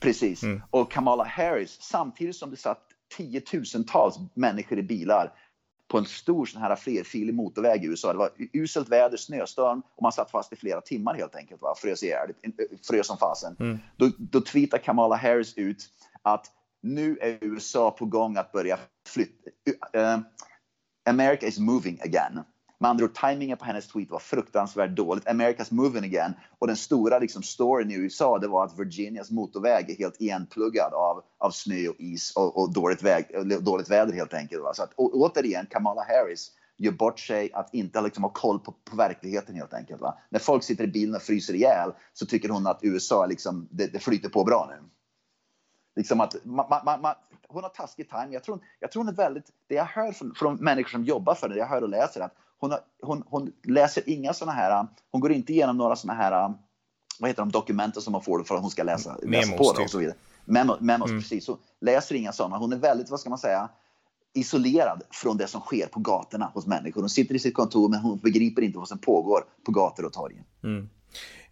Precis. Mm. Och Kamala Harris, samtidigt som det satt tiotusentals människor i bilar på en stor sån här flerfilig motorväg i USA. Det var uselt väder, snöstorm och man satt fast i flera timmar helt enkelt. Va? Frös ihjäl, frös som fasen. Mm. Då, då tweetar Kamala Harris ut att nu är USA på gång att börja flytta. Uh, America is moving again. Med andra ord, tajmingen på hennes tweet var fruktansvärt dåligt. America's moving again. Och den stora liksom, storyn i USA det var att Virginias motorväg är helt igenpluggad av, av snö och is och, och dåligt, väg, dåligt väder helt enkelt. Va? Så att, och, återigen, Kamala Harris gör bort sig att inte liksom ha koll på, på verkligheten helt enkelt. Va? När folk sitter i bilen och fryser ihjäl så tycker hon att USA liksom, det, det flyter på bra nu. Liksom att ma, ma, ma, hon har taskig timing. Jag tror, jag tror hon är väldigt, det jag hör från, från människor som jobbar för det, det jag hör och läser, att hon, har, hon, hon läser inga såna här, hon går inte igenom några såna här, vad heter de, dokumenten som man får för att hon ska läsa, läsa på det och typ. så vidare. Memo, memos, mm. precis. Hon läser inga sådana. Hon är väldigt, vad ska man säga, isolerad från det som sker på gatorna hos människor. Hon sitter i sitt kontor men hon begriper inte vad som pågår på gator och torg. Mm.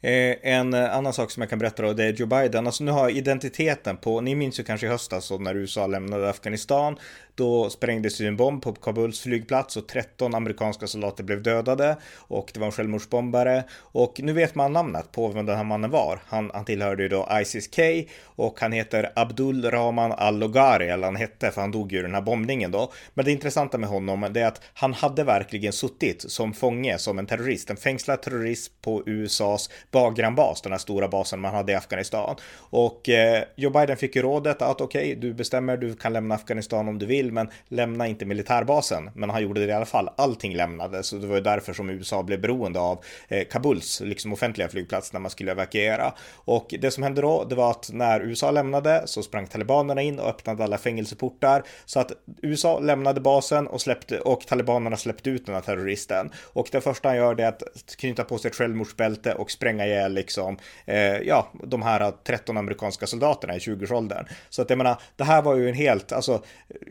Eh, en eh, annan sak som jag kan berätta då, det är Joe Biden. Alltså nu har identiteten på, ni minns ju kanske i höstas när USA lämnade Afghanistan. Då sprängdes ju en bomb på Kabuls flygplats och 13 amerikanska soldater blev dödade och det var en självmordsbombare. Och nu vet man namnet på vem den här mannen var. Han, han tillhörde ju då Isis-K och han heter Abdul Rahman al-Logari, eller han hette för han dog ju i den här bombningen då. Men det intressanta med honom är att han hade verkligen suttit som fånge, som en terrorist, en fängslad terrorist på USAs Bagram-bas, den här stora basen man hade i Afghanistan. Och eh, Joe Biden fick ju rådet att okej, okay, du bestämmer, du kan lämna Afghanistan om du vill, men lämna inte militärbasen. Men han gjorde det i alla fall. Allting lämnades och det var ju därför som USA blev beroende av eh, Kabuls liksom offentliga flygplats när man skulle evakuera. Och det som hände då, det var att när USA lämnade så sprang talibanerna in och öppnade alla fängelseportar så att USA lämnade basen och släppte och talibanerna släppte ut den här terroristen. Och det första han gör det är att knyta på sig ett självmordsbälte och spränga ihjäl liksom, eh, ja, de här 13 amerikanska soldaterna i 20-årsåldern. Så att jag menar, det här var ju en helt, alltså,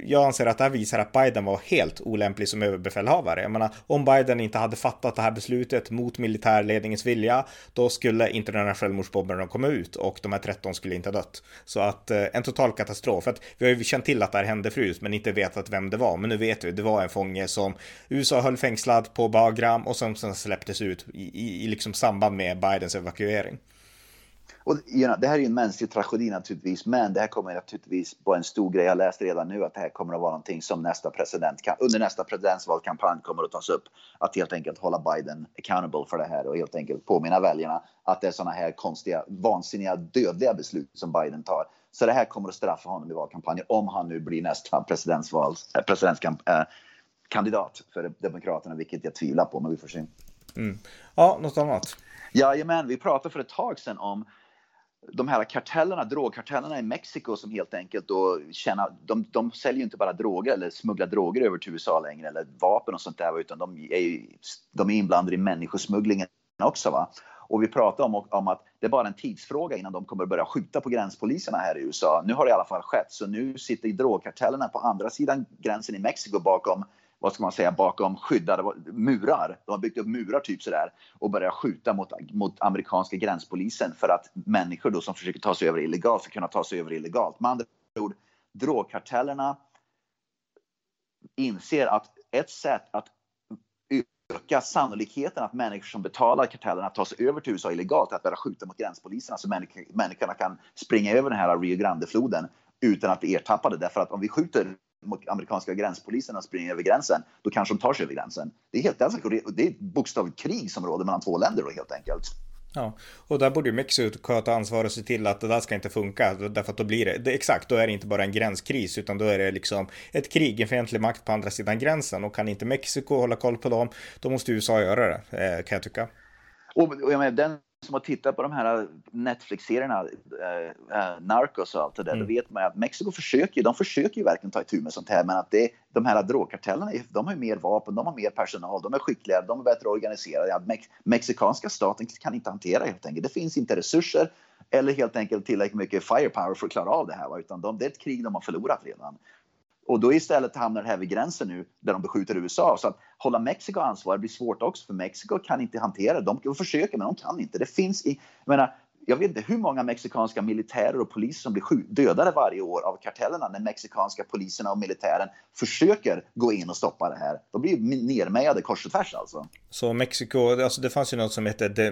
jag anser att det här visar att Biden var helt olämplig som överbefälhavare. Jag menar, om Biden inte hade fattat det här beslutet mot militärledningens vilja, då skulle inte den här självmordsbomberna komma ut och de här 13 skulle inte ha dött. Så att eh, en total katastrof. För att vi har ju känt till att det här hände förut, men inte vetat vem det var. Men nu vet vi, det var en fånge som USA höll fängslad på Bagram och som sen släpptes ut i, i, i liksom samband med Biden Bidens evakuering. Och, you know, det här är ju en mänsklig tragedi naturligtvis, men det här kommer naturligtvis vara en stor grej. Jag läste redan nu att det här kommer att vara någonting som nästa president, under nästa presidentsvalkampanj kommer att tas upp. Att helt enkelt hålla Biden accountable för det här och helt enkelt påminna väljarna att det är sådana här konstiga, vansinniga, dödliga beslut som Biden tar. Så det här kommer att straffa honom i valkampanjen om han nu blir nästa presidentsval, äh, eh, presidentskandidat eh, äh, för Demokraterna, vilket jag tvivlar på, men vi får se. Mm. Ja, något annat? Jajamän, vi pratade för ett tag sedan om de här kartellerna, drogkartellerna i Mexiko som helt enkelt då tjänar, de, de säljer ju inte bara droger eller smugglar droger över till USA längre eller vapen och sånt där utan de är, ju, de är inblandade i människosmugglingen också. Va? Och vi pratade om, om att det är bara en tidsfråga innan de kommer börja skjuta på gränspoliserna här i USA. Nu har det i alla fall skett, så nu sitter drogkartellerna på andra sidan gränsen i Mexiko bakom vad ska man säga, bakom skyddade murar. De har byggt upp murar typ sådär och börjat skjuta mot, mot amerikanska gränspolisen för att människor då som försöker ta sig över illegalt ska kunna ta sig över illegalt. Med andra ord, drogkartellerna inser att ett sätt att öka sannolikheten att människor som betalar kartellerna tar sig över till USA illegalt är att börja skjuta mot gränspoliserna så människorna kan springa över den här Rio Grande-floden utan att bli ertappade. Därför att om vi skjuter amerikanska gränspolisen och springer över gränsen, då kanske de tar sig över gränsen. Det är helt det är ett bokstavligt krig som råder mellan två länder då helt enkelt. Ja, och där borde ju Mexiko ta ansvar och se till att det där ska inte funka. Därför att då blir det, det, exakt, då är det inte bara en gränskris utan då är det liksom ett krig, en fientlig makt på andra sidan gränsen. Och kan inte Mexiko hålla koll på dem, då måste USA göra det, eh, kan jag tycka. Och, och jag menar, den som har tittat på de här Netflix-serierna, äh, äh, Narcos och allt det där, mm. då vet man att Mexiko försöker, de försöker ju verkligen ta itu med sånt här, men att det, de här drogkartellerna, de har ju mer vapen, de har mer personal, de är skickligare, de är bättre organiserade. Ja, Mex mexikanska staten kan inte hantera helt enkelt. Det finns inte resurser eller helt enkelt tillräckligt mycket firepower för att klara av det här, utan de, det är ett krig de har förlorat redan. Och då istället hamnar det här vid gränsen nu där de beskjuter USA. Så att hålla Mexiko ansvarig blir svårt också för Mexiko kan inte hantera det. De försöker men de kan inte. Det finns i, jag menar, jag vet inte hur många mexikanska militärer och poliser som blir dödade varje år av kartellerna när mexikanska poliserna och militären försöker gå in och stoppa det här. De blir nermejade kors och tvärs alltså. Så Mexiko, alltså det fanns ju något som hette De,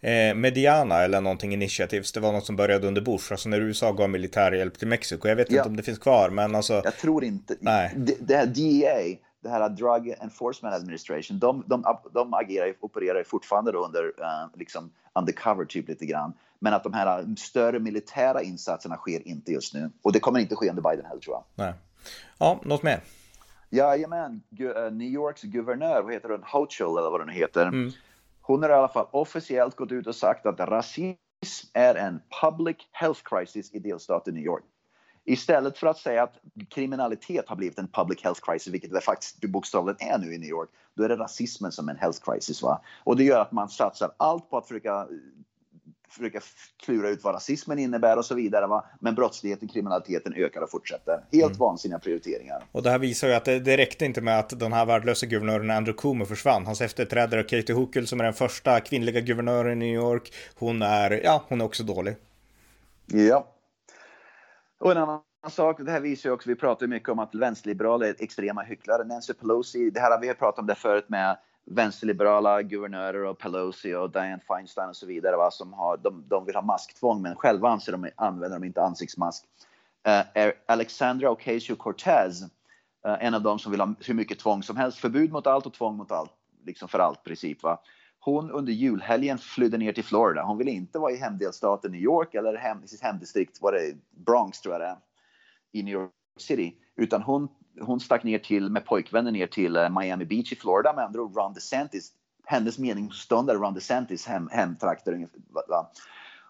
eh, Mediana eller någonting Initiatives. Det var något som började under Bush, alltså när USA gav militär hjälp till Mexiko. Jag vet ja. inte om det finns kvar, men alltså. Jag tror inte. Nej. Det, det här DEA, det här Drug Enforcement Administration, de, de, de agerar, opererar fortfarande under uh, liksom undercover typ lite grann. Men att de här större militära insatserna sker inte just nu. Och det kommer inte ske under Biden heller tror jag. Nej. Ja, något mer? Jajamän, eh, New Yorks guvernör, vad heter hon, Hochul eller vad den heter. Mm. Hon har i alla fall officiellt gått ut och sagt att rasism är en public health crisis i delstaten New York. Istället för att säga att kriminalitet har blivit en public health crisis, vilket det faktiskt bokstavligen är nu i New York, då är det rasismen som är en health crisis. Va? Och det gör att man satsar allt på att försöka försöka klura ut vad rasismen innebär och så vidare. Va? Men brottsligheten, kriminaliteten ökar och fortsätter. Helt mm. vansinniga prioriteringar. Och det här visar ju att det, det räckte inte med att den här värdelösa guvernören Andrew Cuomo försvann. Hans efterträdare Katie Hochul som är den första kvinnliga guvernören i New York. Hon är, ja, hon är också dålig. Ja. Och en annan sak, det här visar ju också, vi pratar mycket om att vänsterliberaler är extrema hycklare. Nancy Pelosi, det här har vi pratat om det förut med vänsterliberala guvernörer och Pelosi och Dianne Feinstein och så vidare va, som har, de, de vill ha masktvång men själva anser de använder de inte ansiktsmask. Uh, Alexandra Ocasio-Cortez, uh, en av dem som vill ha hur mycket tvång som helst, förbud mot allt och tvång mot allt, liksom för allt princip. Va? Hon under julhelgen flydde ner till Florida. Hon ville inte vara i hemdelstaten New York eller hem, i sitt hemdistrikt, var det Bronx tror jag det är, i New York City, utan hon hon stack ner till med pojkvännen ner till eh, Miami Beach i Florida med andra ord Ron DeSantis, hennes meningsmotståndare Ron DeSantis hem, hemtrakter.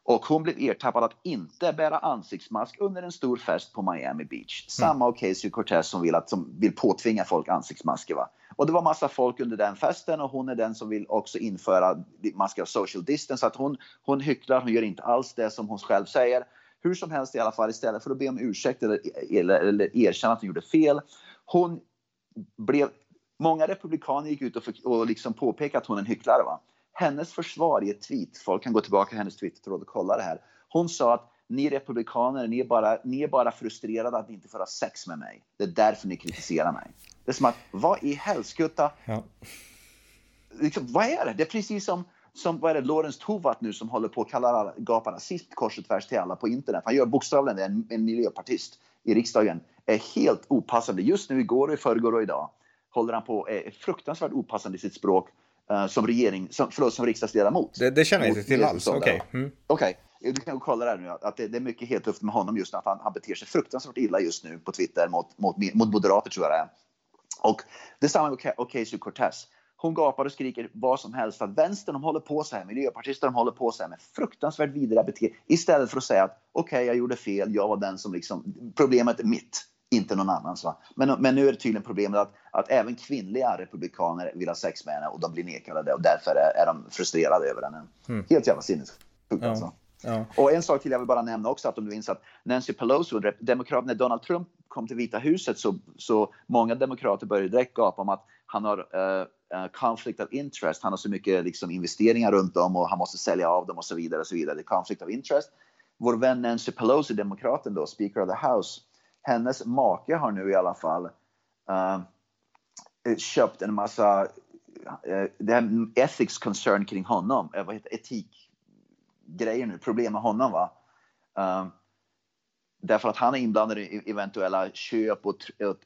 Och hon blev ertappad att inte bära ansiktsmask under en stor fest på Miami Beach. Mm. Samma mm. Ocasio Cortez som vill, att, som vill påtvinga folk ansiktsmasker. Va? Och det var massa folk under den festen och hon är den som vill också införa masker av social distance. Så att hon, hon hycklar, hon gör inte alls det som hon själv säger. Hur som helst i alla fall, istället för att be om ursäkt eller, eller, eller erkänna att hon gjorde fel. Hon blev, många republikaner gick ut och, och liksom påpekade att hon är en hycklare. Va? Hennes försvar i ett tweet, folk kan gå tillbaka till hennes Twitter och kolla det här. Hon sa att ni republikaner, ni är, bara, ni är bara frustrerade att ni inte får ha sex med mig. Det är därför ni kritiserar mig. Det är som att, vad i helskutta? Ja. Liksom, vad är det? Det är precis som som vad är det, Lawrence Tovatt nu som håller på att kalla gapa rasist kors och tvärs till alla på internet. Han gör bokstavligen en, en miljöpartist i riksdagen. är helt opassande. Just nu, igår, och i förrgår och idag håller han på är fruktansvärt opassande i sitt språk som regering, som, förlåt, som riksdagsledamot. Det, det känner jag inte till alls. Okej. Okay. Mm. okay. Du kan kolla där nu att det, det, är mycket helt tufft med honom just nu. Att han, han beter sig fruktansvärt illa just nu på Twitter mot, mot, mot moderater tror jag det är. Och detsamma med Ocasio-Cortez hon gapar och skriker vad som helst att vänstern de håller på så här, miljöpartister de håller på så här med fruktansvärt vidriga beteende istället för att säga att okej, okay, jag gjorde fel, jag var den som liksom, problemet är mitt, inte någon annans. Va? Men, men nu är det tydligen problemet att, att även kvinnliga republikaner vill ha sex med henne och de blir nekade och därför är, är de frustrerade över henne. Mm. Helt jävla sinnessjukt ja. alltså. Ja. Och en sak till jag vill bara nämna också, att om du minns att Nancy Pelosi och demokraterna, när Donald Trump kom till Vita huset så, så många demokrater började direkt gapa om att han har uh, uh, conflict of interest. Han har så mycket liksom, investeringar runt om och han måste sälja av dem och så vidare. Och så vidare. Det är conflict of interest. Vår vän Nancy Pelosi, demokraten då, Speaker of the House, hennes make har nu i alla fall uh, köpt en massa uh, det här ethics concern kring honom, eh, vad heter etikgrejer nu, problem med honom va. Uh, Därför att han är inblandad i eventuella köp och,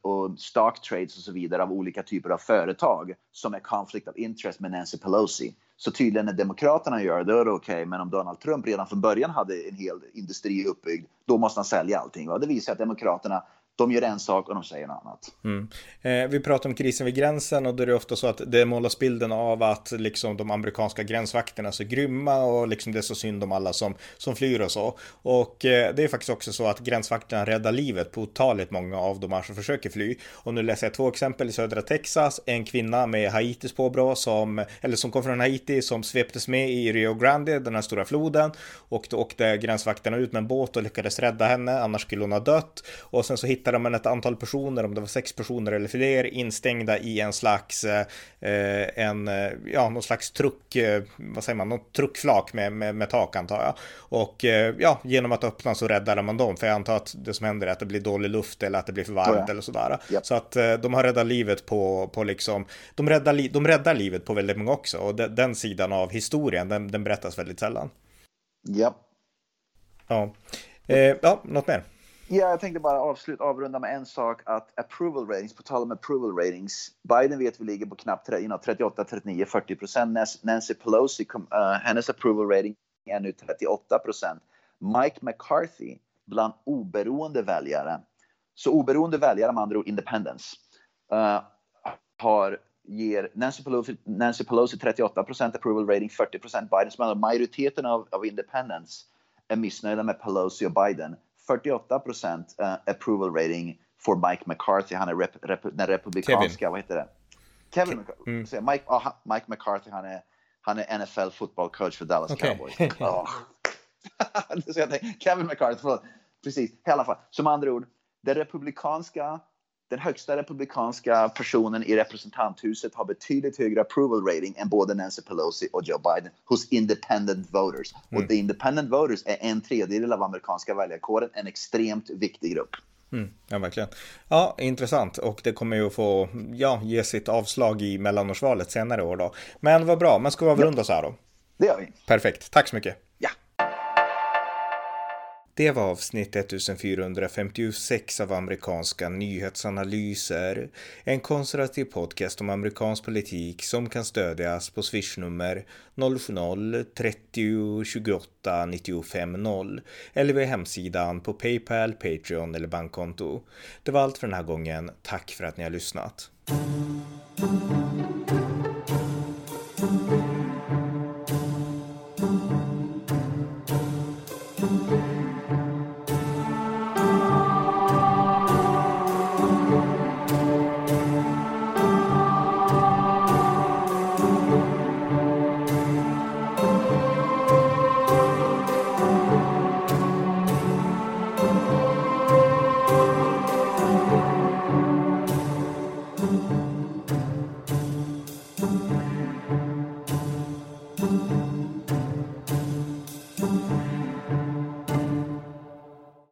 och stock trades och så vidare av olika typer av företag som är conflict of interest med Nancy Pelosi. Så tydligen när Demokraterna gör det, då är det okej. Okay. Men om Donald Trump redan från början hade en hel industri uppbyggd, då måste han sälja allting. Och det visar att Demokraterna de gör en sak och de säger något annat. Mm. Eh, vi pratar om krisen vid gränsen och då är det ofta så att det målas bilden av att liksom de amerikanska gränsvakterna är så grymma och liksom det är så synd om alla som, som flyr och så. Och eh, det är faktiskt också så att gränsvakterna räddar livet på otaligt många av de här som försöker fly. Och nu läser jag två exempel i södra Texas. En kvinna med Haitis påbrå som, eller som kom från Haiti som sveptes med i Rio Grande, den här stora floden. Och då åkte gränsvakterna ut med en båt och lyckades rädda henne, annars skulle hon ha dött. Och sen så hittade hittade man ett antal personer, om det var sex personer eller fler, instängda i en slags, eh, en, eh, ja, någon slags truck, eh, vad säger man, något truckflak med, med, med tak antar jag. Och eh, ja, genom att öppna så räddade man dem, för jag antar att det som händer är att det blir dålig luft eller att det blir för varmt ja. eller sådär. Yep. Så att eh, de har räddat livet på, på liksom, de räddar, li, de räddar livet på väldigt många också, och de, den sidan av historien, den, den berättas väldigt sällan. Ja. Ja. Eh, ja, något mer? Ja, jag tänkte bara avsluta, avrunda med en sak att approval ratings, på tal om approval ratings. Biden vet vi ligger på knappt 38, 39, 40 procent. Nancy Pelosi, uh, hennes approval rating är nu 38 procent. Mike McCarthy bland oberoende väljare, så oberoende väljare med andra ord independence, uh, har ger Nancy Pelosi, Nancy Pelosi 38 procent approval rating, 40 procent Biden. Så majoriteten av, av independence är missnöjda med Pelosi och Biden. 48 procent uh, approval rating för Mike McCarthy. Han är rep, rep, den republikanska, Kevin. vad heter det? Kevin McCarthy. Mm. Mike, oh, Mike McCarthy, han är, han är NFL fotbollcoach för Dallas okay. Cowboys. oh. Kevin McCarthy, förlåt. Precis, i alla fall. Som andra ord, det republikanska den högsta republikanska personen i representanthuset har betydligt högre approval rating än både Nancy Pelosi och Joe Biden hos independent voters. Mm. Och the independent voters är en tredjedel av amerikanska väljarkåren, en extremt viktig grupp. Mm, ja, verkligen. Ja, intressant. Och det kommer ju att få ja, ge sitt avslag i mellanårsvalet senare år då. Men vad bra, men ska vi avrunda ja. så här då? Det gör vi. Perfekt, tack så mycket. Det var avsnitt 1456 av amerikanska nyhetsanalyser. En konservativ podcast om amerikansk politik som kan stödjas på swishnummer 070-30 28 95 0 eller via hemsidan på Paypal, Patreon eller bankkonto. Det var allt för den här gången. Tack för att ni har lyssnat.